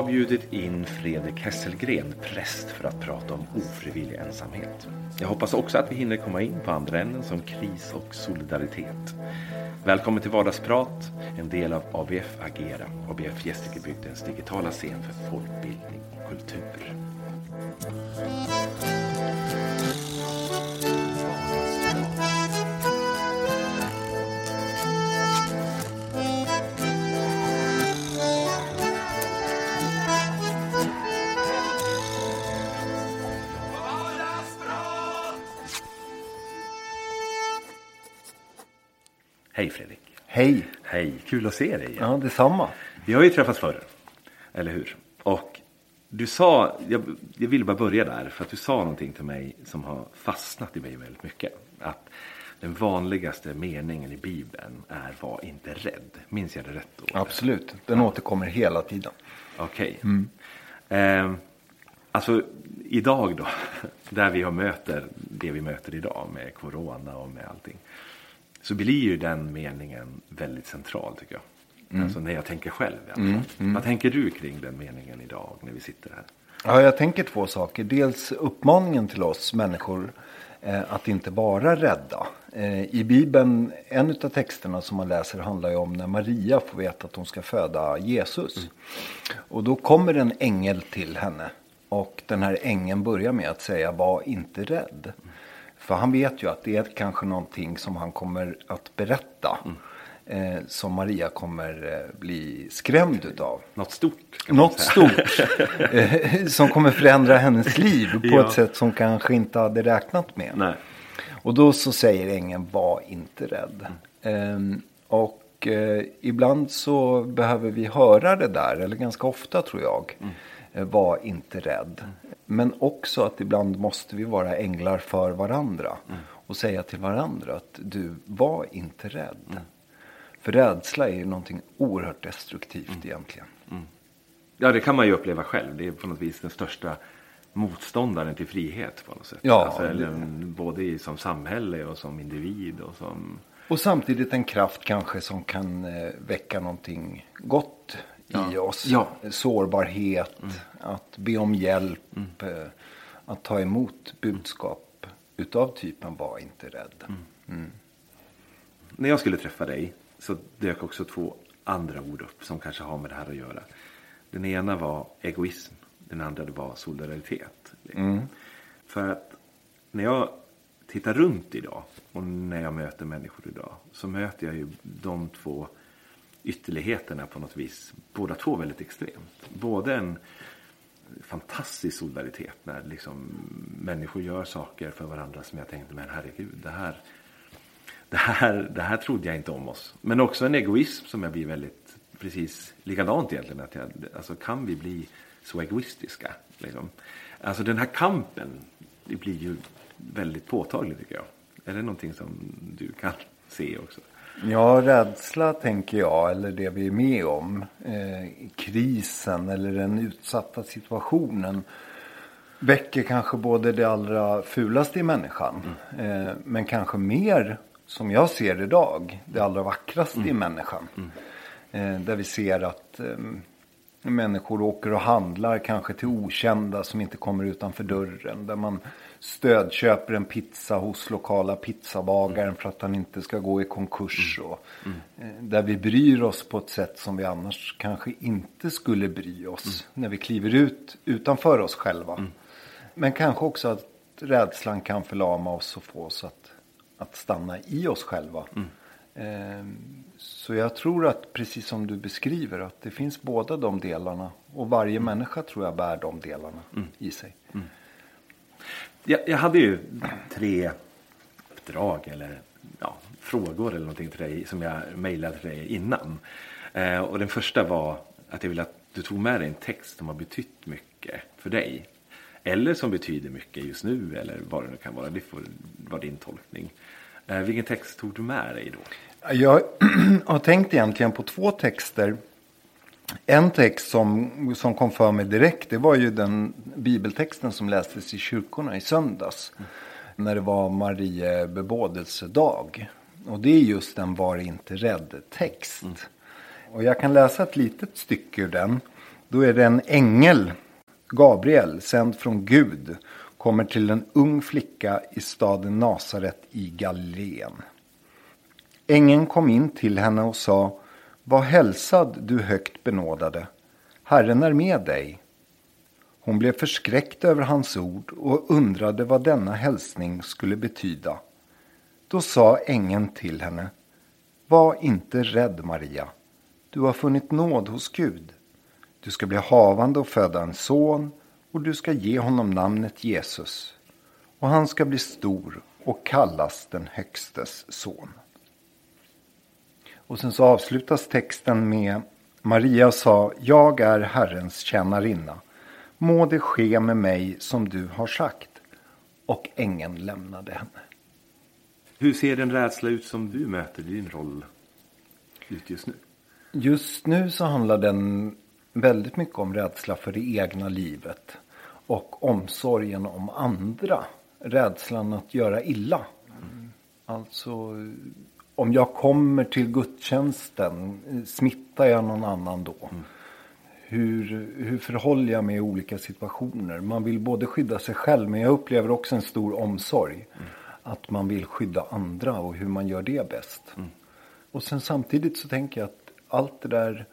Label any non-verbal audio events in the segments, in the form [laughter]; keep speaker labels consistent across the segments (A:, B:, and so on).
A: Jag har bjudit in Fredrik Hesselgren, präst, för att prata om ofrivillig ensamhet. Jag hoppas också att vi hinner komma in på andra ämnen som kris och solidaritet. Välkommen till Vardagsprat, en del av ABF Agera, ABF Gästrikebygdens digitala scen för folkbildning och kultur. Hej!
B: Hej!
A: Kul att se dig igen.
B: Ja, detsamma.
A: Vi har ju träffats förr, eller hur? Och du sa, jag, jag vill bara börja där, för att du sa någonting till mig som har fastnat i mig väldigt mycket. Att den vanligaste meningen i Bibeln är var inte rädd. Minns jag det rätt då?
B: Absolut. Den återkommer hela tiden.
A: Okej. Eh, alltså idag då, [laughs] där vi har möter det vi möter idag med corona och med allting. Så blir ju den meningen väldigt central tycker jag. Alltså när jag tänker själv i alla fall. Vad tänker du kring den meningen idag när vi sitter här?
B: Ja, jag tänker två saker. Dels uppmaningen till oss människor eh, att inte vara rädda. Eh, I Bibeln, en av texterna som man läser handlar ju om när Maria får veta att hon ska föda Jesus. Och då kommer en ängel till henne. Och den här ängeln börjar med att säga var inte rädd. För han vet ju att det är kanske någonting som han kommer att berätta. Eh, som Maria kommer eh, bli skrämd utav.
A: Något stort?
B: Något stort eh, som kommer förändra hennes liv på
A: Ja.
B: ett sätt som kanske inte hade räknat med.
A: Nej.
B: Och då så säger ängeln var inte rädd. Ehm, och eh, ibland så behöver vi höra det där, eller ganska ofta tror jag. Eh, var inte rädd. Men också att ibland måste vi vara änglar för varandra. Och säga till varandra att du var inte rädd. För rädsla är ju någonting oerhört destruktivt egentligen.
A: Ja, det kan man ju uppleva själv. Det är på något vis den största motståndaren till frihet på något sätt.
B: Ja,
A: alltså,
B: det-
A: eller, både i, som samhälle och som individ och som...
B: Och samtidigt en kraft kanske som kan eh, väcka någonting gott i oss.
A: Ja.
B: Sårbarhet, att be om hjälp, eh, att ta emot budskap utav typen var inte rädd.
A: När jag skulle träffa dig så dök också två andra ord upp som kanske har med det här att göra. Den ena var egoism. Den andra var solidaritet. För att när jag tittar runt idag och när jag möter människor idag så möter jag ju de två ytterligheterna på något vis. Båda två väldigt extremt. Både en fantastisk solidaritet när liksom människor gör saker för varandra som jag tänkte men herregud det här det här, det här trodde jag inte om oss. Men också en egoism som jag blir väldigt precis likadant egentligen. Att jag, alltså kan vi bli så egoistiska? Liksom? Alltså den här kampen det blir ju väldigt påtaglig tycker jag. Är det någonting som du kan se också?
B: Ja, rädsla tänker jag, eller det vi är med om. Eh, krisen eller den utsatta situationen. Väcker kanske både det allra fulaste i människan. Eh, men kanske mer, som jag ser idag, det allra vackraste i människan. Eh, där vi ser att eh, människor åker och handlar kanske till okända som inte kommer utanför dörren. Där man stödköper en pizza hos lokala pizzabagaren för att han inte ska gå i konkurs. Och, eh, Där vi bryr oss på ett sätt som vi annars kanske inte skulle bry oss. När vi kliver ut utanför oss själva. Men kanske också att rädslan kan förlama oss och få oss att, att stanna i oss själva. Ehm, Så jag tror att precis som du beskriver att det finns båda de delarna. Och varje människa tror jag bär de delarna i sig.
A: Jag, jag hade ju tre uppdrag eller ja, frågor eller någonting till dig som jag mejlade till dig innan. Eh, och den första var att jag ville att du tog med dig en text som har betytt mycket för dig. Eller som betyder mycket just nu eller vad det nu kan vara. Det får vara din tolkning. Eh, vilken text tog du med dig då?
B: Jag [clears throat] har tänkt egentligen på två texter. En text som, som kom för mig direkt det var ju den bibeltexten som lästes i kyrkorna i söndags. När det var Marie bebådelsedag. Och det är just en var inte rädd text. Och jag kan läsa ett litet stycke ur den. Då är det en ängel, Gabriel, sänd från Gud, kommer till en ung flicka i staden Nasaret i Galileen. Ängeln kom in till henne och sa, Var hälsad du högt benådade, Herren är med dig. Hon blev förskräckt över hans ord och undrade vad denna hälsning skulle betyda. Då sa ängeln till henne, Var inte rädd Maria, du har funnit nåd hos Gud. Du ska bli havande och föda en son och du ska ge honom namnet Jesus. Och han ska bli stor och kallas den högstes son. Och sen så avslutas texten med Maria sa, jag är Herrens tjänarinna. Må det ske med mig som du har sagt. Och ängeln lämnade henne.
A: Hur ser den rädsla ut som du möter i din roll ut just nu?
B: Just nu så handlar den väldigt mycket om rädsla för det egna livet. Och omsorgen om andra. Rädslan att göra illa. Mm. Alltså om jag kommer till gudstjänsten, smittar jag någon annan då? Mm. Hur, hur förhåller jag mig i olika situationer? Man vill både skydda sig själv men jag upplever också en stor omsorg. Mm. Att man vill skydda andra och hur man gör det bäst. Mm. Och sen samtidigt så tänker jag att allt det där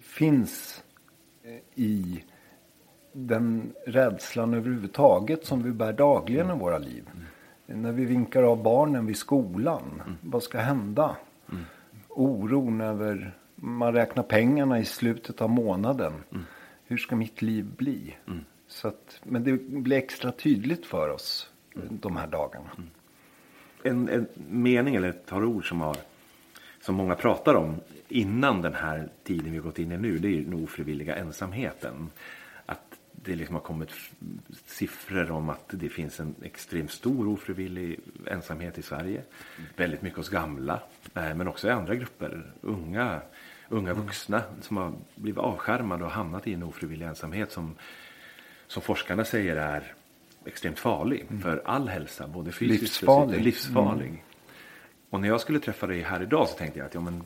B: finns i den rädslan överhuvudtaget som vi bär dagligen i våra liv. Mm. När vi vinkar av barnen vid skolan. Mm. Vad ska hända? Mm. Oron över, man räknar pengarna i slutet av månaden. Mm. Hur ska mitt liv bli? Mm. Så att, men det blir extra tydligt för oss mm. de här dagarna.
A: En, en, mening eller ett par ord som, har, som många pratar om innan den här tiden vi gått in i nu. Det är den ofrivilliga ensamheten det liksom har kommit siffror om att det finns en extremt stor ofrivillig ensamhet i Sverige. Väldigt mycket hos gamla, eh, men också i andra grupper. Unga, unga mm. vuxna som har blivit avskärmade och hamnat i en ofrivillig ensamhet som, som forskarna säger är extremt farlig mm. för all hälsa, både fysiskt
B: livsfarlig.
A: och livsfarlig. Mm. Och när jag skulle träffa dig här idag så tänkte jag att ja, men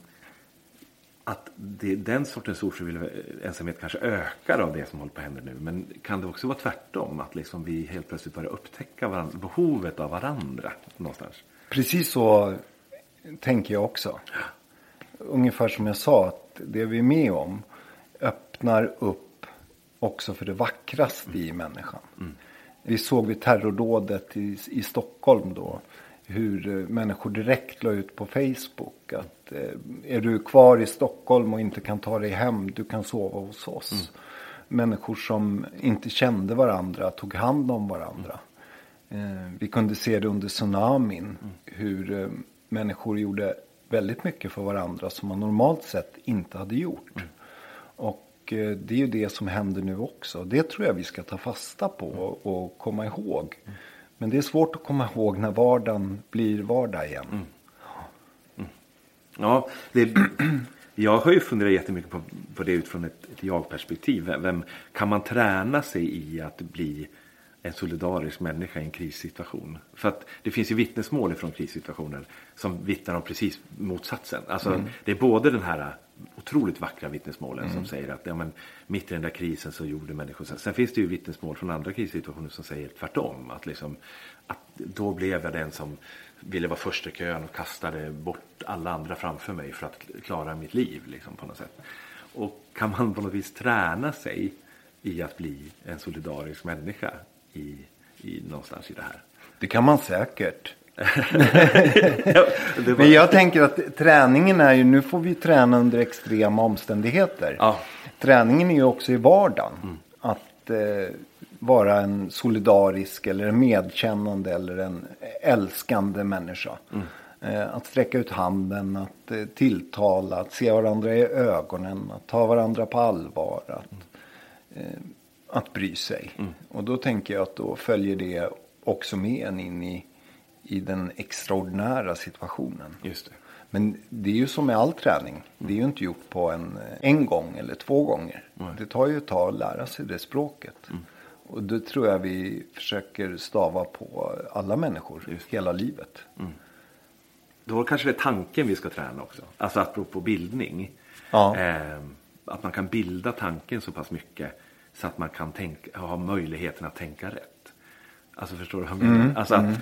A: att det, den sortens ofrivillig ensamhet kanske ökar av det som håller på att hända nu. Men kan det också vara tvärtom? Att liksom vi helt plötsligt börjar upptäcka varandra, behovet av varandra någonstans?
B: Precis så tänker jag också. Ungefär som jag sa, att det vi är med om öppnar upp också för det vackraste mm. i människan. Mm. Vi såg vid terrordådet i, i Stockholm då hur eh, människor direkt la ut på Facebook att eh, är du kvar i Stockholm och inte kan ta dig hem, du kan sova hos oss. Mm. Människor som inte kände varandra tog hand om varandra. Mm. Vi kunde se det under tsunamin, mm. hur människor gjorde väldigt mycket för varandra som man normalt sett inte hade gjort. Mm. Och det är ju det som händer nu också. Det tror jag vi ska ta fasta på och komma ihåg. Men det är svårt att komma ihåg när vardagen blir vardag igen. Mm.
A: Mm. Ja, det, [clears throat] jag har ju funderat jättemycket på, på det utifrån ett, ett jag-perspektiv. Vem, kan man träna sig i att bli en solidarisk människa i en krissituation? För att det finns ju vittnesmål från krissituationer som vittnar om precis motsatsen. Alltså, mm. Det är både den här otroligt vackra vittnesmålen mm. som säger att ja, men, mitt i den där krisen så gjorde människor så. Sen finns det ju vittnesmål från andra krissituationer som säger tvärtom. Att, liksom, att då blev jag den som ville vara först i kön och kastade bort alla andra framför mig för att klara mitt liv. Liksom, på något sätt. Och kan man på något vis träna sig i att bli en solidarisk människa i, i, någonstans i det här?
B: Det kan man säkert. [laughs] Men jag tänker att träningen är ju, nu får vi träna under extrema omständigheter. Ja. Träningen är ju också i vardagen. Mm. Att eh, vara en solidarisk eller en medkännande eller en älskande människa. Mm. Eh, att sträcka ut handen, att eh, tilltala, att se varandra i ögonen, att ta varandra på allvar. Att, mm. Att bry sig. Mm. Och då tänker jag att då följer det också med en in i i den extraordinära situationen.
A: Just det.
B: Men det är ju som med all träning. Det är ju inte gjort på en, en gång eller två gånger. Mm. Det tar ju ett tag att lära sig det språket. Mm. Och det tror jag vi försöker stava på alla människor Just. hela livet. Mm.
A: Då kanske det är tanken vi ska träna också. Alltså apropå bildning. Ja. Eh, att man kan bilda tanken så pass mycket så att man kan tänka, ha möjligheten att tänka rätt. Alltså förstår du vad jag menar? alltså att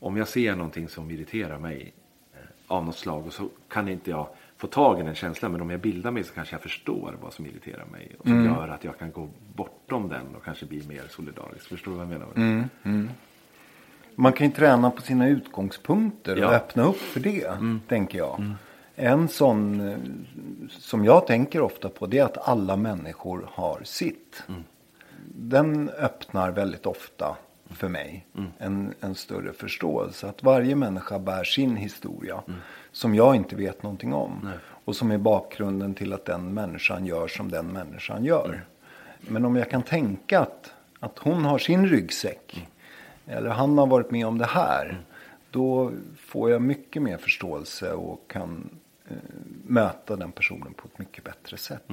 A: om jag ser någonting som irriterar mig eh, av något slag och så kan inte jag få tag i den känslan. Men om jag bildar mig så kanske jag förstår vad som irriterar mig. Och som gör att jag kan gå bortom den och kanske bli mer solidarisk. Förstår du vad jag menar?
B: Man kan ju träna på sina utgångspunkter och
A: Ja.
B: öppna upp för det, tänker jag. En sån eh, som jag tänker ofta på det är att alla människor har sitt. Den öppnar väldigt ofta för mig en, en större förståelse. Att varje människa bär sin historia som jag inte vet någonting om. Och som är bakgrunden till att den människan gör som den människan gör. Men om jag kan tänka att, att hon har sin ryggsäck. Eller han har varit med om det här. Då får jag mycket mer förståelse och kan möta den personen på ett mycket bättre sätt.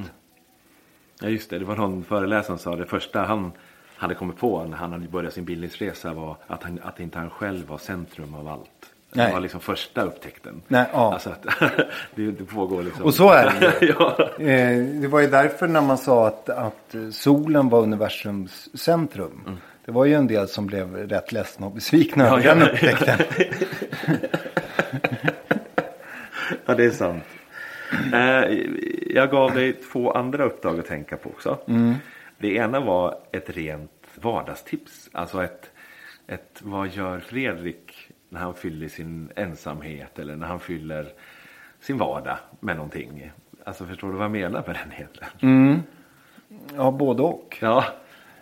A: Ja just det, det var någon föreläsare som sa det första han hade kommit på när han hade börjat sin bildningsresa var att, han, att inte han själv var centrum av allt. Det
B: Nej.
A: var liksom första upptäckten.
B: Nej, ja.
A: Alltså att [laughs] det, det pågår liksom.
B: Och så är det [laughs]
A: ja.
B: Eh, det var ju därför när man sa att, att eh, solen var universums centrum. Det var ju en del som blev rätt ledsna och besvikna över
A: Ja,
B: den
A: ja.
B: upptäckten. [laughs] [laughs]
A: ja, det är sant. Eh, jag gav dig två andra uppdrag att tänka på också. Det ena var ett rent vardagstips. Alltså ett, ett vad gör Fredrik när han fyller sin ensamhet eller när han fyller sin vardag med någonting. Alltså förstår du vad jag menar med den egentligen?
B: Ja, både och.
A: Ja,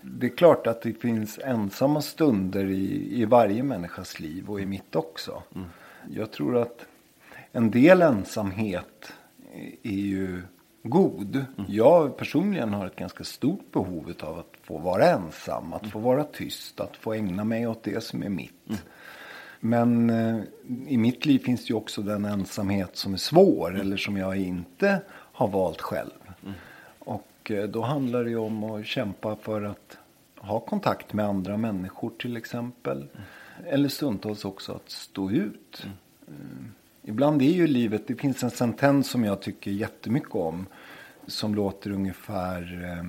B: Det är klart att det finns ensamma stunder i, i varje människas liv och i mitt också. Jag tror att en del ensamhet är ju god. Jag personligen har ett ganska stort behov av att få vara ensam, att få vara tyst, att få ägna mig åt det som är mitt. Men eh, i mitt liv finns det ju också den ensamhet som är svår eller som jag inte har valt själv. Och eh, då handlar det ju om att kämpa för att ha kontakt med andra människor till exempel. Eller stundtals också att stå ut. Eh, Ibland är ju livet, det finns en sentens som jag tycker jättemycket om. Som låter ungefär eh,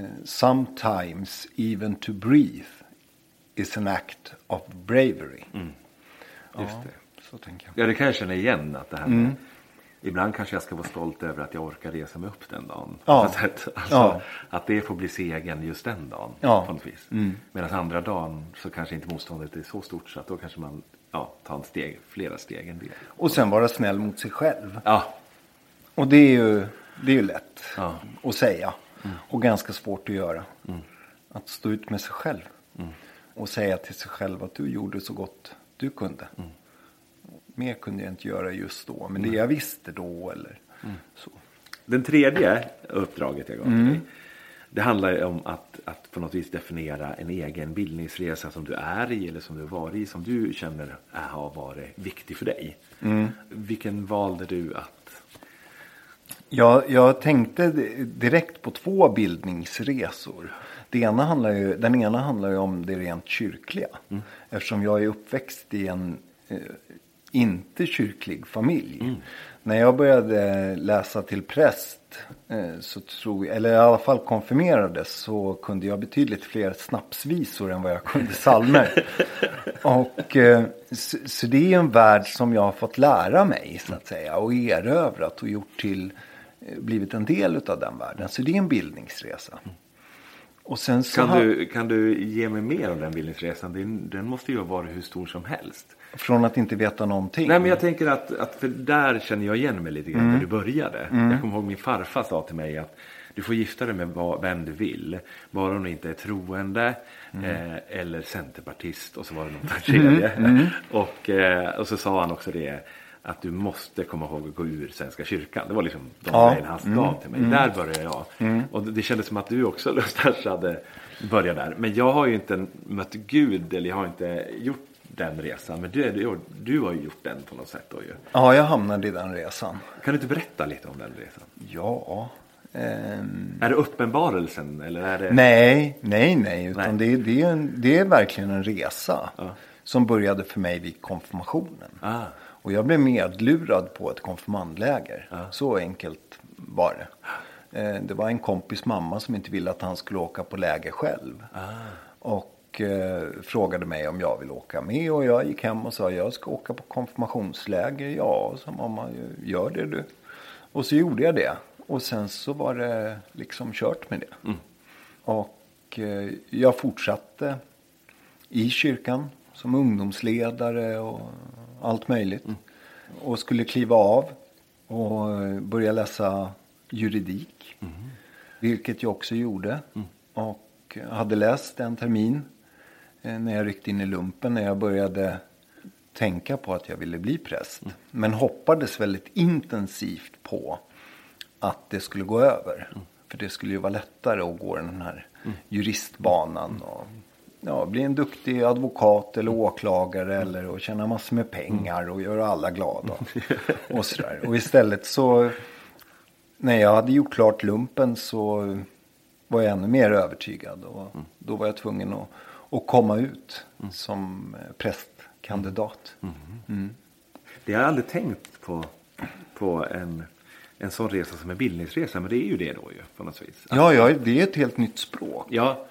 B: eh, Sometimes even to breathe is an act of bravery.
A: just
B: ja,
A: det.
B: Så tänker jag.
A: Ja, det kan jag känna igen. Att det här med, Ibland kanske jag ska vara stolt över att jag orkar resa mig upp den dagen.
B: Ja.
A: Alltså,
B: Ja.
A: Att det får bli segern just den dagen.
B: Ja.
A: På något vis. Medan andra dagen så kanske inte motståndet är så stort så att då kanske man ja, tar en steg, flera steg än det.
B: Och sen vara snäll mot sig själv.
A: Ja,
B: Och det är ju, det är ju lätt
A: Ja.
B: att säga. Och ganska svårt att göra. Att stå ut med sig själv. Och säga till sig själv att du gjorde så gott du kunde. Mer kunde jag inte göra just då. Men det jag visste då eller så.
A: Den tredje uppdraget jag gav till dig. Det handlar ju om att, att på något vis definiera en egen bildningsresa som du är i eller som du varit i. Som du känner har varit viktig för dig. Vilken valde du att...
B: Jag, jag tänkte direkt på två bildningsresor. Det ena handlar ju, den ena handlar ju om det rent kyrkliga. Eftersom jag är uppväxt i en eh, inte kyrklig familj. När jag började läsa till präst, så tror jag, eller i alla fall konfirmerades, så kunde jag betydligt fler snapsvisor än vad jag kunde psalmer. [laughs] och, eh, så, så det är en värld som jag har fått lära mig, så att säga, och erövrat och gjort till, eh, blivit en del av den världen. Så det är en bildningsresa. Och sen så
A: Kan du, kan du ge mig mer om den bildningsresan? Den, den måste ju varit hur stor som helst.
B: Från att inte veta någonting.
A: Nej men jag tänker att, att för där känner jag igen mig lite grann
B: Mm.
A: där du började. Jag kommer ihåg min farfar sa till mig att du får gifta dig med vad- vem du vill. Bara om du inte är troende
B: Mm.
A: eh, eller centerpartist och så var det något tredje.
B: Mm.
A: Och, eh, och så sa han också det att du måste komma ihåg att gå ur Svenska kyrkan. Det var liksom de
B: Ja. Mm.
A: grejerna han gav till mig. Där började jag. Och det, kändes som att du också [laughs] någonstans hade börjat där. Men jag har ju inte mött Gud eller jag har inte gjort den resan. Men du, du, du har ju gjort den på något sätt. Då, ju.
B: Ja, jag hamnade i den resan.
A: Kan du inte berätta lite om den resan?
B: Ja. ehm,
A: Är det uppenbarelsen eller är det?
B: Nej, nej, nej. Utan
A: Nej.
B: Det, det, är en, det är verkligen en resa.
A: Ja.
B: Som började för mig vid konfirmationen.
A: Ah.
B: Och jag blev medlurad på ett konfirmandläger. Så enkelt var det. Eh, Det var en kompis mamma som inte ville att han skulle åka på läger själv. Och eh, frågade mig om jag ville åka med. Och jag gick hem och sa jag ska åka på konfirmationsläger. Ja, sa mamma, gör det du. Och så gjorde jag det. Och sen så var det liksom kört med det. Och eh, jag fortsatte i kyrkan som ungdomsledare och allt möjligt. Och skulle kliva av och börja läsa juridik. Vilket jag också gjorde. Och hade läst en termin när jag ryckte in i lumpen. När jag började tänka på att jag ville bli präst. Men hoppades väldigt intensivt på att det skulle gå över. För det skulle ju vara lättare att gå den här juristbanan. Och, ja, bli en duktig advokat eller åklagare eller att tjäna massor med pengar och göra alla glada. Och, sådär. och istället så, när jag hade gjort klart lumpen så var jag ännu mer övertygad. Och då var jag tvungen att, att komma ut som eh, prästkandidat.
A: Det har jag aldrig tänkt på, på en, en sån resa som en bildningsresa. Men det är ju det då ju på något vis.
B: Ja, ja, det är ett helt nytt språk.
A: Ja,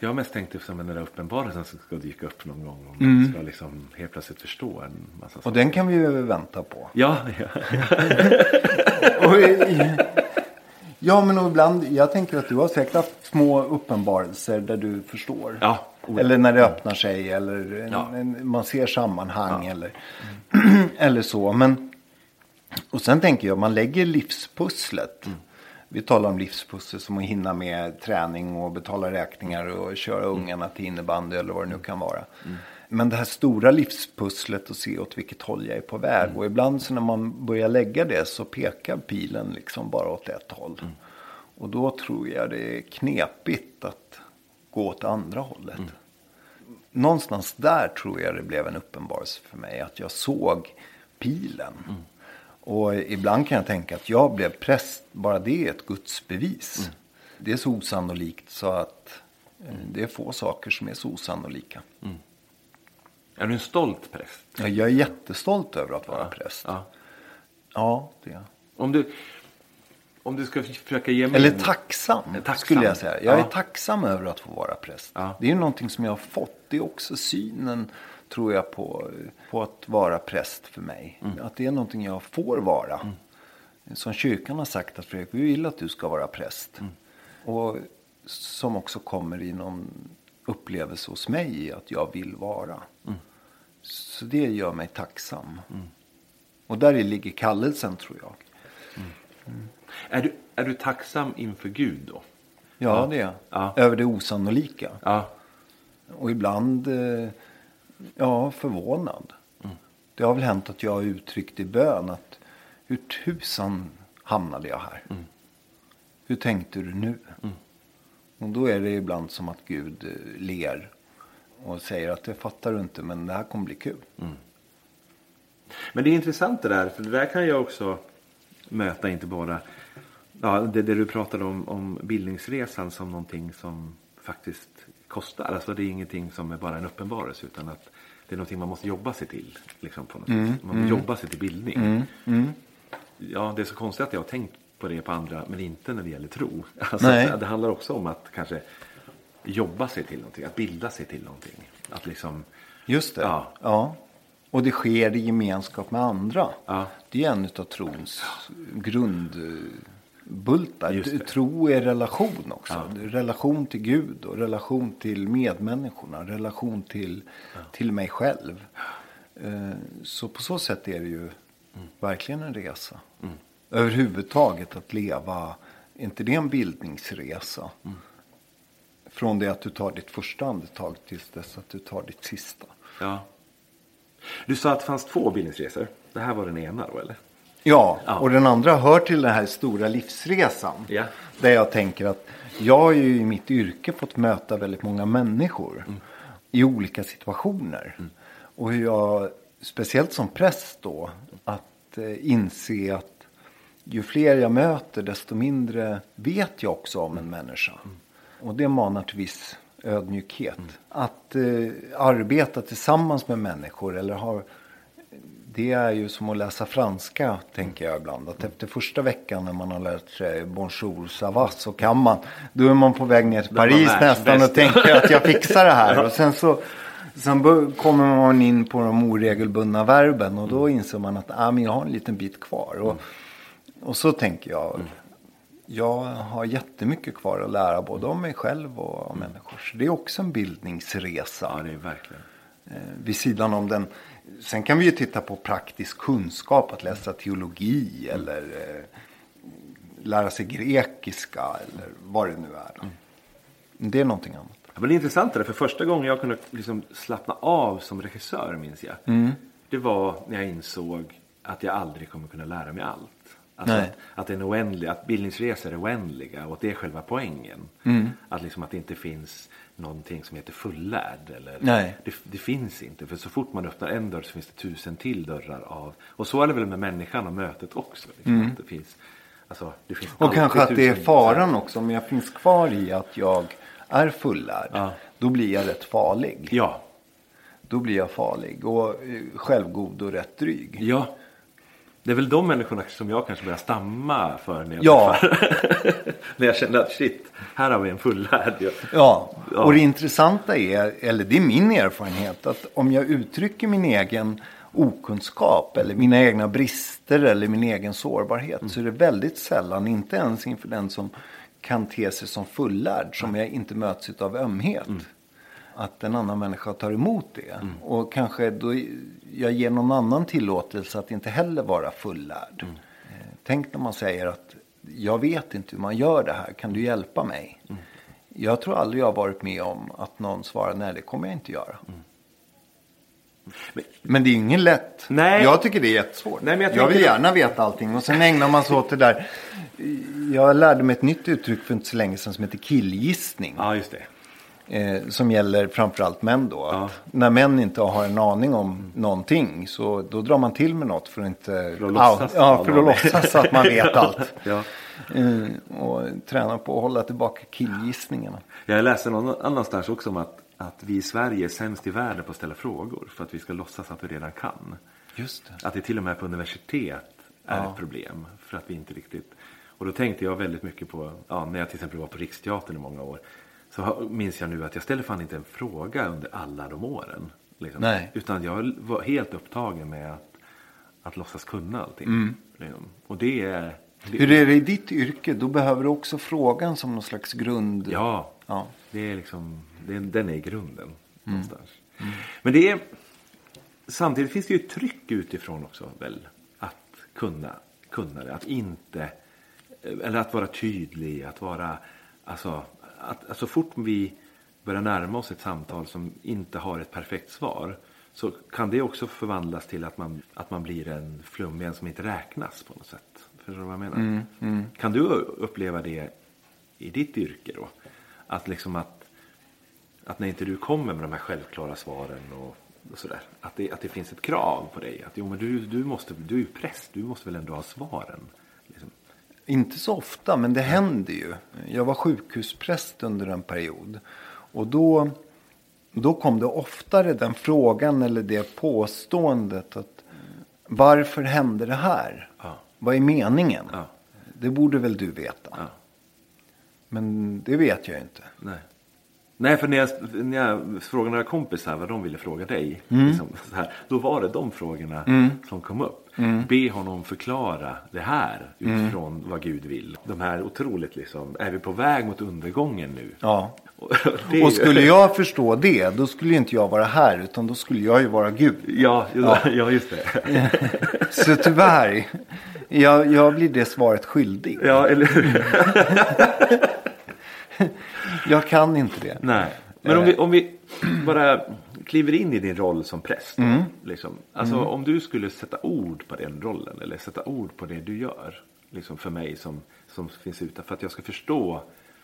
A: jag har mest tänkt det som den där uppenbarelsen som ska dyka upp någon gång. Och man ska liksom helt plötsligt förstå en massa
B: Och
A: saker.
B: den kan vi ju vänta på.
A: Ja, ja, [laughs]
B: Och ja, men ibland, jag tänker att du har säkert haft små uppenbarelser där du förstår.
A: ja.
B: Eller när det öppnar sig eller
A: Ja.
B: man ser sammanhang eller, [clears throat] eller så. Men, och sen tänker jag, man lägger livspusslet.
A: Mm.
B: Vi talar om livspussel som att hinna med träning och betala räkningar och köra
A: Mm.
B: ungarna till innebandy eller vad det nu kan vara. Men det här stora livspusslet och se åt vilket håll jag är på väg.
A: Mm.
B: Och ibland så när man börjar lägga det så pekar pilen liksom bara åt ett håll.
A: Mm.
B: Och då tror jag det är knepigt att gå åt andra hållet. Någonstans där tror jag det blev en uppenbarelse för mig. Att jag såg pilen. Och ibland kan jag tänka att jag blev präst, bara det är ett gudsbevis. Det är så osannolikt så att eh, det är få saker som är så osannolika.
A: Är du en stolt präst?
B: Ja, Jag är jättestolt över att vara präst.
A: Ja.
B: Ja, det är.
A: Om du, om du ska försöka ge mig...
B: Eller tacksam,
A: Tacksam.
B: skulle jag säga. Jag
A: Ja.
B: är tacksam över att få vara präst.
A: Ja.
B: Det är ju någonting som jag har fått. Det är också synen, tror jag, på, på att vara präst för mig.
A: Mm.
B: Att det är någonting jag får vara. Som kyrkan har sagt att Fredrik, vi vill att du ska vara präst.
A: Mm.
B: Och som också kommer i någon upplevelse hos mig i att jag vill vara.
A: Mm.
B: Så det gör mig tacksam. Och där ligger kallelsen, tror jag.
A: Är du, är du tacksam inför Gud då?
B: Ja,
A: Ja.
B: det är.
A: Ja.
B: Över det osannolika.
A: Ja.
B: Och ibland, eh, ja, förvånad. Det har väl hänt att jag har uttryckt i bön att hur tusan hamnade jag här? Hur tänkte du nu? Och då är det ibland som att Gud eh, ler och säger att det fattar du inte men det här kommer bli kul.
A: Men det är intressant det där, för det där kan jag också möta inte bara ja, det, det du pratade om, om bildningsresan som någonting som faktiskt kostar. Alltså det är ingenting som är bara en uppenbarelse utan att det är någonting man måste jobba sig till. Liksom på något vis. Man måste jobba sig till bildning. Ja, det är så konstigt att jag har tänkt på det på andra men inte när det gäller tro. [laughs] Alltså, det handlar också om att kanske jobba sig till någonting, att bilda sig till någonting. Att liksom,
B: Just det.
A: Ja.
B: ja. Och det sker i gemenskap med andra.
A: Ja.
B: Det är en av trons grundbultar. Tro är relation också.
A: Ja.
B: Relation till Gud och relation till medmänniskorna. Relation till, till mig själv. Eh, Så på så sätt är det ju verkligen en resa. Överhuvudtaget att leva, är inte det en bildningsresa? Från det att du tar ditt första andetag tills dess att du tar ditt sista.
A: ja. Du sa att det fanns två bildningsresor. Det här var den ena då eller?
B: Ja,
A: Ja.
B: och den andra hör till den här stora livsresan.
A: Ja.
B: Där jag tänker att jag har ju i mitt yrke fått möta väldigt många människor. I olika situationer. Och hur jag, speciellt som präst då, att eh, inse att ju fler jag möter desto mindre vet jag också om en människa. Och det manar till viss ödmjukhet. Att eh, arbeta tillsammans med människor eller ha det är ju som att läsa franska, tänker jag ibland. Att efter första veckan när man har lärt sig bonjour, ça va, så kan man. Då är man på väg ner till Paris nästan och
A: världsbäst.
B: tänker att jag fixar det här. [laughs] Och sen så sen kommer man in på de oregelbundna verben och då inser man att ah, men jag har en liten bit kvar. Och, och så tänker jag. Jag har jättemycket kvar att lära både om mig själv och om människor. Så det är också en bildningsresa
A: Ja, det är verkligen.
B: eh, vid sidan om den. Sen kan vi ju titta på praktisk kunskap, att läsa teologi eller eh, lära sig grekiska eller vad det nu är. Då. Det är någonting annat.
A: Ja, men det är intressant det där, för första gången jag kunde liksom slappna av som regissör minns jag.
B: Mm.
A: Det var när jag insåg att jag aldrig kommer kunna lära mig allt. Alltså att, att, det är en oändlig, att bildningsresor är oändliga och att det är själva poängen.
B: Mm.
A: Att, liksom att det inte finns någonting som heter fullärd. Eller. Det, det finns inte. För så fort man öppnar en dörr så finns det tusen till dörrar av. Och så är det väl med människan och mötet också. Liksom, att det finns, alltså, det finns
B: Mm. Och kanske att det är faran också. Om jag finns kvar i att jag är fullärd.
A: Ja.
B: Då blir jag rätt farlig.
A: Ja,
B: Då blir jag farlig. Och eh, självgod och rätt dryg.
A: Ja. Det är väl de människorna som jag kanske börjar stamma för när jag
B: Ja. [laughs]
A: när jag känner att shit, här har vi en fullärd.
B: Ja,
A: Ja.
B: och det intressanta är, eller det är min erfarenhet, att om jag uttrycker min egen okunskap eller mina egna brister eller min egen sårbarhet så är det väldigt sällan, inte ens inför den som kan te sig som fullärd, som jag inte möts av ömhet. Att en annan människa tar emot det. Och kanske då jag ger någon annan tillåtelse att inte heller vara fullärd. Eh, Tänk när man säger att jag vet inte hur man gör det här, kan du hjälpa mig? Jag tror aldrig jag har varit med om att någon svarar nej det kommer jag inte göra.
A: Men-
B: Men det är ju ingen lätt.
A: Nej.
B: Jag tycker det är jättesvårt.
A: Nej, jag
B: jag, vill gärna veta allting och sen ägnar man sig åt det där. Jag lärde mig ett nytt uttryck för inte så länge sedan som heter killgissning.
A: Ja, just det.
B: Eh, som gäller framförallt män då.
A: Ja.
B: När män inte har en aning om någonting så då drar man till med något för att inte...
A: För att låtsas
B: ja, för att låtsas att man vet [laughs] allt.
A: Ja.
B: Eh, och träna på att hålla tillbaka killgissningarna.
A: Jag läste någon annanstans också om att, att vi i Sverige är sämst i världen på att ställa frågor. För att vi ska låtsas att vi redan kan.
B: Just det.
A: Att det till och med på universitet är
B: Ja.
A: ett problem. För att vi inte riktigt... Och då tänkte jag väldigt mycket på, ja, när jag till exempel var på Riksteatern i många år. Så minns jag nu att jag ställde fan inte en fråga under alla de åren. Liksom.
B: Nej.
A: Utan jag var helt upptagen med att, att låtsas kunna allting. Liksom. Och det är... Det,
B: Mm. Hur är det i ditt yrke? Då behöver du också frågan som någon slags grund.
A: Ja,
B: Ja.
A: det är liksom, det den är grunden.
B: Mm.
A: Någonstans. Men det är, samtidigt finns det ju ett tryck utifrån också väl. Att kunna, kunna det. Att inte, eller att vara tydlig. Att vara, alltså, att, att så fort vi börjar närma oss ett samtal som inte har ett perfekt svar. Så kan det också förvandlas till att man, att man blir en flummig en som inte räknas på något sätt. Förstår du vad jag menar? Kan du uppleva det i ditt yrke då? Att liksom att, att när inte du kommer med de här självklara svaren och, och sådär. Att det, att det finns ett krav på dig. Att jo men du, du, måste, du är ju präst, du måste väl ändå ha svaren. Liksom.
B: Inte så ofta, men det händer ju. Jag var sjukhuspräst under en period. Och då, då kom det oftare den frågan eller det påståendet att varför hände det här?
A: Ja.
B: Vad är meningen?
A: Ja.
B: Det borde väl du veta.
A: Ja.
B: Men det vet jag inte.
A: Nej. Nej, för när jag, när jag frågade några kompisar vad de ville fråga dig. Liksom, så här, då var det de frågorna som kom upp. Be honom förklara det här utifrån vad Gud vill. De här otroligt liksom, är vi på väg mot undergången nu?
B: Ja. [laughs]
A: Och,
B: skulle jag förstå det, då skulle inte jag vara här, utan då skulle jag ju vara Gud.
A: Ja, ja. ja [laughs] just det. [laughs]
B: Så tyvärr, jag, jag blir det svaret skyldig.
A: ja, eller hur?
B: Jag kan inte det.
A: Nej. Men om vi, om vi bara kliver in i din roll som präst. Då, liksom. Alltså om du skulle sätta ord på den rollen. Eller sätta ord på det du gör. Liksom för mig som, som finns utanför. För att jag ska förstå.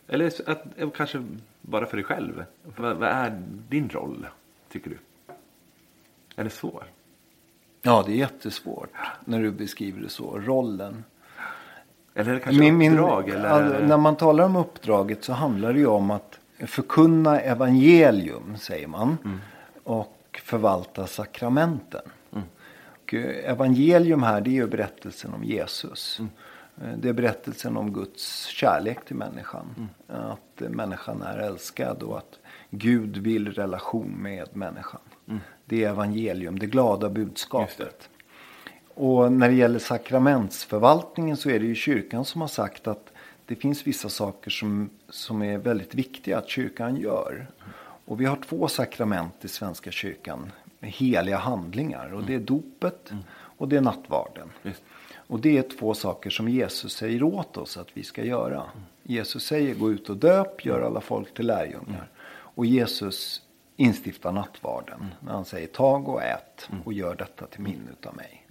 A: Eller att, eller kanske bara för dig själv. Vad, vad är din roll? Tycker du? Är det svår?
B: Ja, det är jättesvårt när du beskriver det så. Rollen.
A: Eller är det kanske
B: Min, min,
A: uppdrag? eller
B: all,
A: det-
B: när man talar om uppdraget så handlar det ju om att förkunna evangelium, säger man.
A: Mm.
B: Och förvalta sakramenten. eh, evangelium här det är ju berättelsen om Jesus. Eh, Det är berättelsen om Guds kärlek till människan. Att eh, människan är älskad och att Gud vill relation med människan. Det är evangelium, det glada budskapet. Och när det gäller sakramentsförvaltningen så är det ju kyrkan som har sagt att det finns vissa saker som, som är väldigt viktiga att kyrkan gör. Och vi har två sakrament i Svenska kyrkan heliga handlingar. Och det är dopet och det är nattvarden.
A: Just.
B: Och det är två saker som Jesus säger åt oss att vi ska göra. Jesus säger gå ut och döp, gör alla folk till lärjungar. Och Jesus instiftar nattvarden när han säger tag och ät och gör detta till minne utav mig.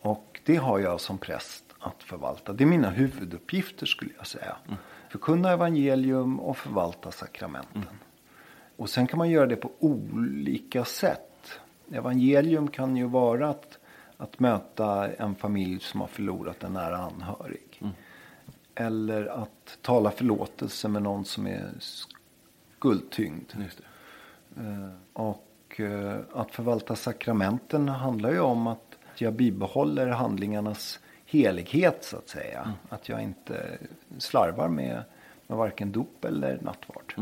B: Och det har jag som präst att förvalta. Det är mina huvuduppgifter skulle jag säga. Förkunna evangelium och förvalta sakramenten. Och sen kan man göra det på olika sätt. Evangelium kan ju vara att, att möta en familj som har förlorat en nära anhörig. Eller att tala förlåtelse med någon som är skuldtyngd. Eh, Och eh, att förvalta sakramenten handlar ju om att jag bibehåller handlingarnas helighet så att säga. Att jag inte slarvar med, med varken dop eller nattvard.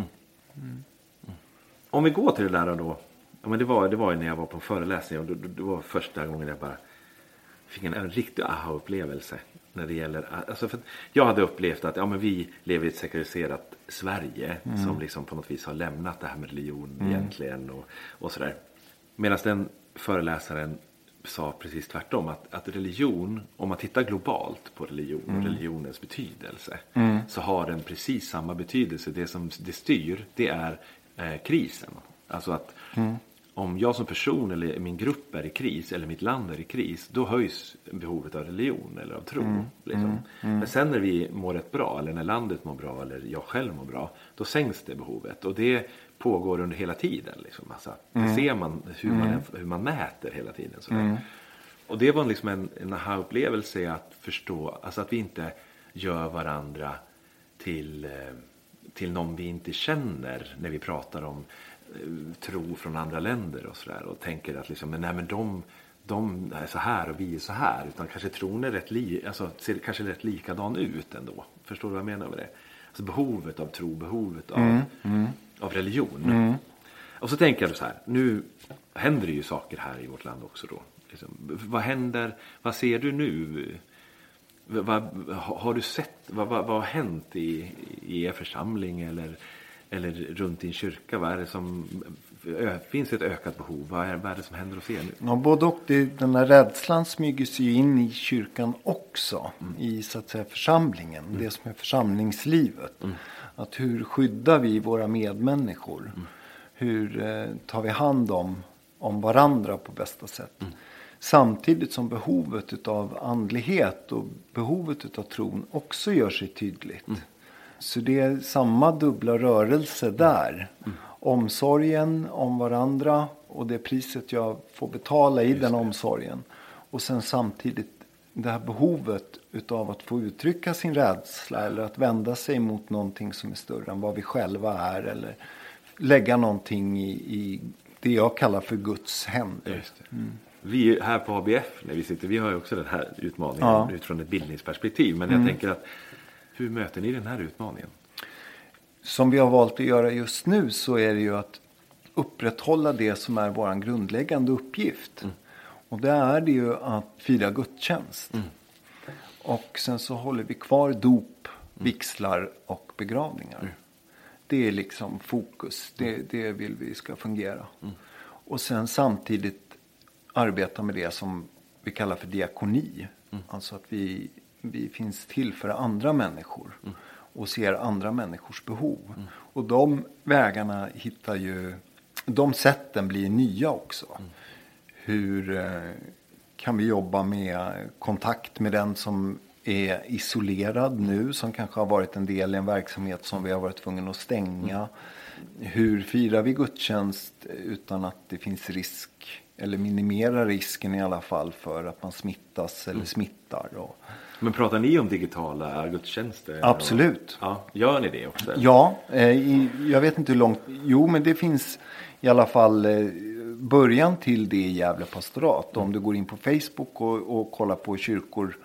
A: Om vi går till det där då. Ja, men det, var, det var ju när jag var på en föreläsning. Och det, det var första gången jag bara fick en, en riktig aha-upplevelse. När det gäller, alltså för jag hade upplevt att ja, men vi lever i ett sekulariserat Sverige. Som liksom på något vis har lämnat det här med religion egentligen. Och, och sådär. Medan den föreläsaren sa precis tvärtom. Att, att religion, om man tittar globalt på religion och religionens betydelse. Så har den precis samma betydelse. Det som det styr det är eh, krisen. Alltså att om jag som person eller min grupp är i kris eller mitt land är i kris. Då höjs behovet av religion eller av tro. Liksom. Men sen när vi mår rätt bra eller när landet mår bra eller jag själv mår bra. Då sänks det behovet. Och det pågår under hela tiden. Liksom. Alltså, det ser man hur, man hur man mäter hela tiden. Sådär. Och det var liksom en, en aha-upplevelse att förstå. Alltså att vi inte gör varandra till, eh, till någon vi inte känner när vi pratar om eh, tro från andra länder och sådär. Och tänker att liksom, men nej men de, de är så här och vi är så här. Utan kanske tron är rätt, li, alltså, ser kanske rätt likadan ut ändå. Förstår du vad jag menar med det? Alltså behovet av tro, behovet av, av religion. Och så tänker jag så här, nu händer det ju saker här i vårt land också då. Liksom, vad händer, vad ser du nu? Vad, har du sett, vad, vad, vad har hänt i, i er församling eller, eller runt din kyrka? Vad är det som, finns ett ökat behov? Vad är, vad är det som händer hos er nu?
B: Ja, både och. Det, den här rädslan smyger sig ju in i kyrkan också. I så att säga församlingen. Det som är församlingslivet. Att hur skyddar vi våra medmänniskor? Hur eh, tar vi hand om, om varandra på bästa sätt? Samtidigt som behovet av andlighet och behovet av tron också gör sig tydligt. Så det är samma dubbla rörelse där. Omsorgen om varandra och det priset jag får betala i den omsorgen. Och sen samtidigt det här behovet utav att få uttrycka sin rädsla eller att vända sig mot någonting som är större än vad vi själva är. Eller lägga någonting i, i det jag kallar för Guds händer.
A: Just det. Vi här på ABF, när vi sitter, vi har ju också den här utmaningen
B: Ja.
A: utifrån ett bildningsperspektiv. Men jag tänker att hur möter ni den här utmaningen?
B: Som vi har valt att göra just nu så är det ju att upprätthålla det som är vår grundläggande uppgift. Och det är det ju att fira gudstjänst. Och sen så håller vi kvar dop, vigslar och begravningar. Det är liksom fokus. Det, det vill vi ska fungera. Och sen samtidigt arbeta med det som vi kallar för diakoni. Alltså att vi, vi finns till för andra människor. Och ser andra människors behov. Och de vägarna hittar ju, de sätten blir nya också. Hur eh, kan vi jobba med kontakt med den som är isolerad nu. Som kanske har varit en del i en verksamhet som vi har varit tvungna att stänga. Hur firar vi gudstjänst utan att det finns risk eller minimera risken i alla fall för att man smittas eller smittar. Och,
A: Men pratar ni om digitala gudstjänster?
B: Absolut.
A: Ja, gör ni det också?
B: Ja, eh, i, jag vet inte hur långt. Jo, men det finns i alla fall eh, början till det i Gävle pastorat. Om du går in på Facebook och, och kollar på kyrkor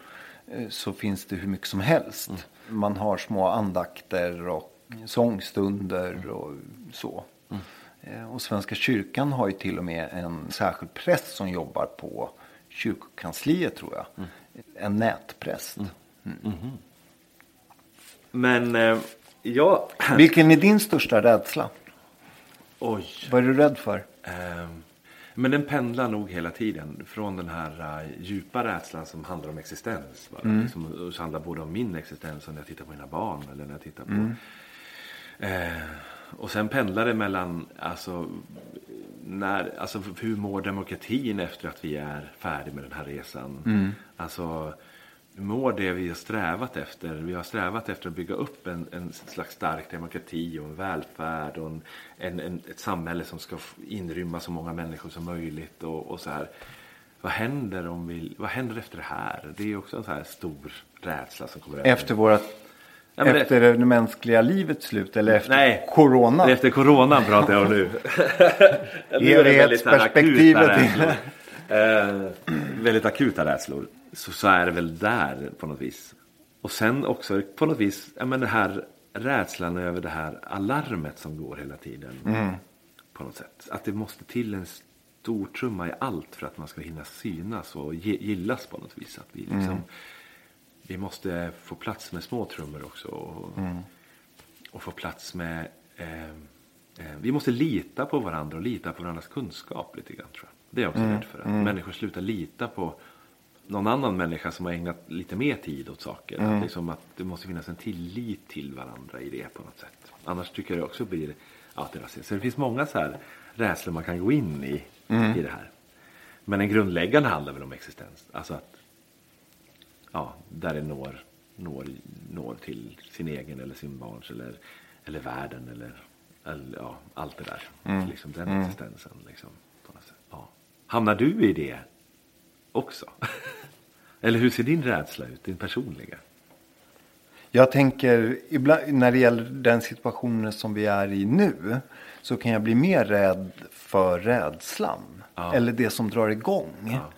B: eh, så finns det hur mycket som helst.
A: Mm.
B: Man har små andakter och sångstunder och så.
A: Mm.
B: Eh, Och Svenska kyrkan har ju till och med en särskild präst som jobbar på kyrkokansliet tror jag.
A: Mm.
B: En nätpräst.
A: Men eh, jag... [clears throat]
B: Vilken är din största rädsla?
A: Oj.
B: Vad är du rädd för?
A: Ehm, Men den pendlar nog hela tiden. Från den här eh, djupa rädslan som handlar om existens. Bara, liksom, och som handlar både om min existens och när jag tittar på mina barn. Eller när jag tittar på... Eh, och sen pendlar det mellan alltså, när, alltså, hur mår demokratin efter att vi är färdiga med den här resan? Alltså, hur mår det vi har strävat efter? Vi har strävat efter att bygga upp en, en slags stark demokrati och en välfärd och en, en, en, ett samhälle som ska inrymma så många människor som möjligt. Och, och så här. Vad händer, om vi, vad händer efter det här? Det är också en så här stor rädsla som kommer över.
B: Efter, våra,
A: Ja, men det-
B: efter det mänskliga livets slut eller efter
A: Nej.
B: corona?
A: Efter coronan pratar jag om nu. [laughs] Nu är det väldigt akuta rädslor. [laughs] eh, väldigt akuta rädslor. Så, så är det väl där på något vis. Och sen också på något vis, ja men det här rädslan över det här alarmet som går hela tiden. På något sätt. Att det måste till en stor trumma i allt för att man ska hinna synas och gillas på något vis. Att vi liksom, vi måste få plats med små trummor också. Och, och få plats med... Eh, eh, vi måste lita på varandra och lita på varandras kunskap lite grann tror jag. Det är jag också rädd för. Att människor slutar lita på någon annan människa som har ägnat lite mer tid åt saker. Att, liksom att det måste finnas en tillit till varandra i det på något sätt. Annars tycker jag det också blir rasism. Så det finns många så här rädslor man kan gå in i, i det här. Men en grundläggande handlar väl om existens. Alltså att ja, där det når, når, når till sin egen eller sin barns eller, eller världen eller, eller ja, allt det där. Liksom den existensen. Liksom. Ja. Hamnar du i det också? [laughs] eller hur ser din rädsla ut, din personliga?
B: Jag tänker, ibland, när det gäller den situationen som vi är i nu. Så kan jag bli mer rädd för rädslan.
A: Ja.
B: Eller det som drar igång.
A: Ja.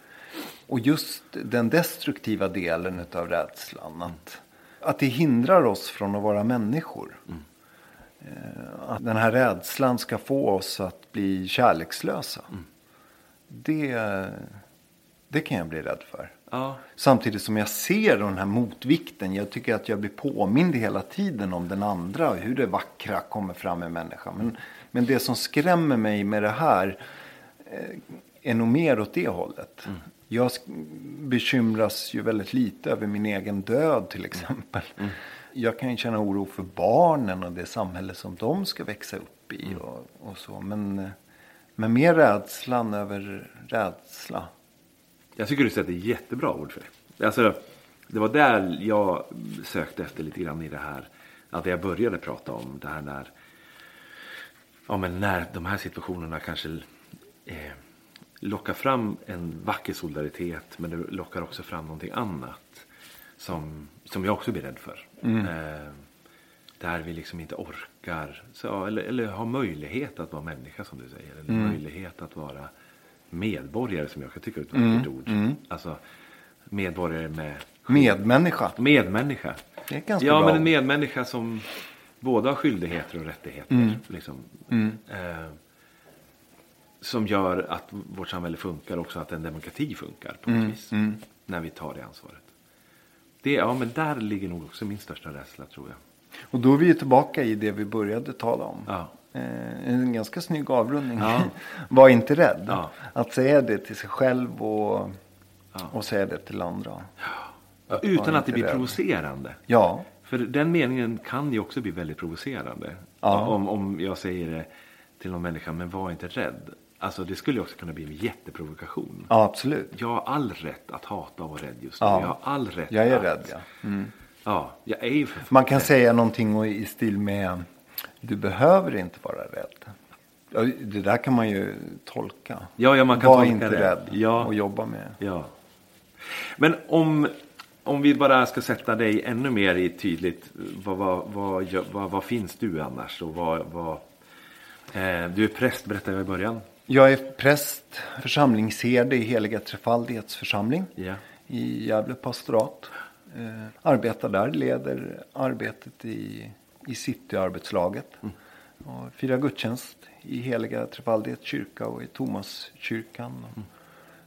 B: Och just den destruktiva delen av rädslan. Att, att det hindrar oss från att vara människor. Eh, Att den här rädslan ska få oss att bli kärlekslösa. Det, det kan jag bli rädd för.
A: Ja,
B: Samtidigt som jag ser den här motvikten. Jag tycker att jag blir påmind hela tiden om den andra. Och hur det vackra kommer fram i människan. Men, men det som skrämmer mig med det här. Eh, är nog mer åt det hållet. Jag bekymras ju väldigt lite över min egen död till exempel. Jag kan ju känna oro för barnen och det samhälle som de ska växa upp i. Och, och så. Men, men mer rädslan över rädsla.
A: Jag tycker du sätter jättebra ord för det. Alltså, det var där jag sökte efter lite grann i det här. Att jag började prata om det här när, ja, men när de här situationerna kanske eh, lockar fram en vacker solidaritet. Men det lockar också fram någonting annat. Som, som jag också blir rädd för. Eh, där vi liksom inte orkar. Så, eller, eller har möjlighet att vara människa som du säger. Eller möjlighet att vara medborgare som jag kan tycka är ett vackert ord. Alltså medborgare med
B: Medmänniska.
A: medmänniska.
B: Det är ganska
A: ja,
B: bra
A: men en medmänniska som både har skyldigheter och rättigheter. Liksom. Eh, som gör att vårt samhälle funkar också att en demokrati funkar på något vis. När vi tar det ansvaret. Det, ja, men där ligger nog också min största rädsla tror jag.
B: Och då är vi ju tillbaka i det vi började tala om.
A: Ja.
B: Eh, en ganska snygg avrundning.
A: Ja. [laughs]
B: Var inte rädd.
A: Ja.
B: Att säga det till sig själv och, och säga det till andra. Att
A: Utan att det blir
B: rädd.
A: provocerande.
B: Ja,
A: För den meningen kan ju också bli väldigt provocerande. Om, om jag säger det till någon människa, men var inte rädd. Alltså det skulle också kunna bli en jätteprovokation.
B: ja absolut.
A: Jag har all rätt att hata och vara rädd just nu.
B: Ja.
A: Jag har all rätt
B: Jag är
A: att...
B: rädd ja.
A: Ja, jag är ju för
B: Man kan säga någonting i stil med Du behöver inte vara rädd. Det där kan man ju tolka.
A: Ja, ja, man kan
B: Var
A: tolka
B: inte
A: det.
B: rädd
A: Ja.
B: och jobba med.
A: Ja. Men om, om vi bara ska sätta dig ännu mer i tydligt. Vad, vad, vad, vad, vad finns du annars? Och vad, vad, eh, du är präst berättade jag i början.
B: Jag är präst, församlingsherde i Heliga Trefaldighets församling
A: Ja.
B: i Gävle pastorat. Eh, arbetar där, leder arbetet i, i cityarbetslaget. Och firar gudstjänst i Heliga Trefaldighets kyrka och i Thomaskyrkan. Och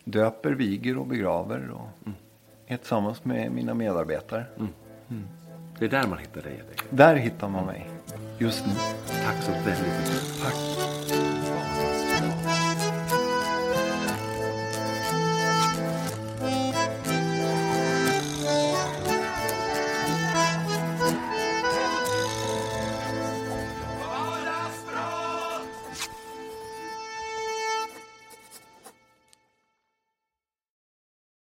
B: Döper, viger och begraver. Och är tillsammans med mina medarbetare.
A: Det är där man hittar dig.
B: Där hittar man mig just nu.
A: Tack så väldigt mycket.
B: Tack.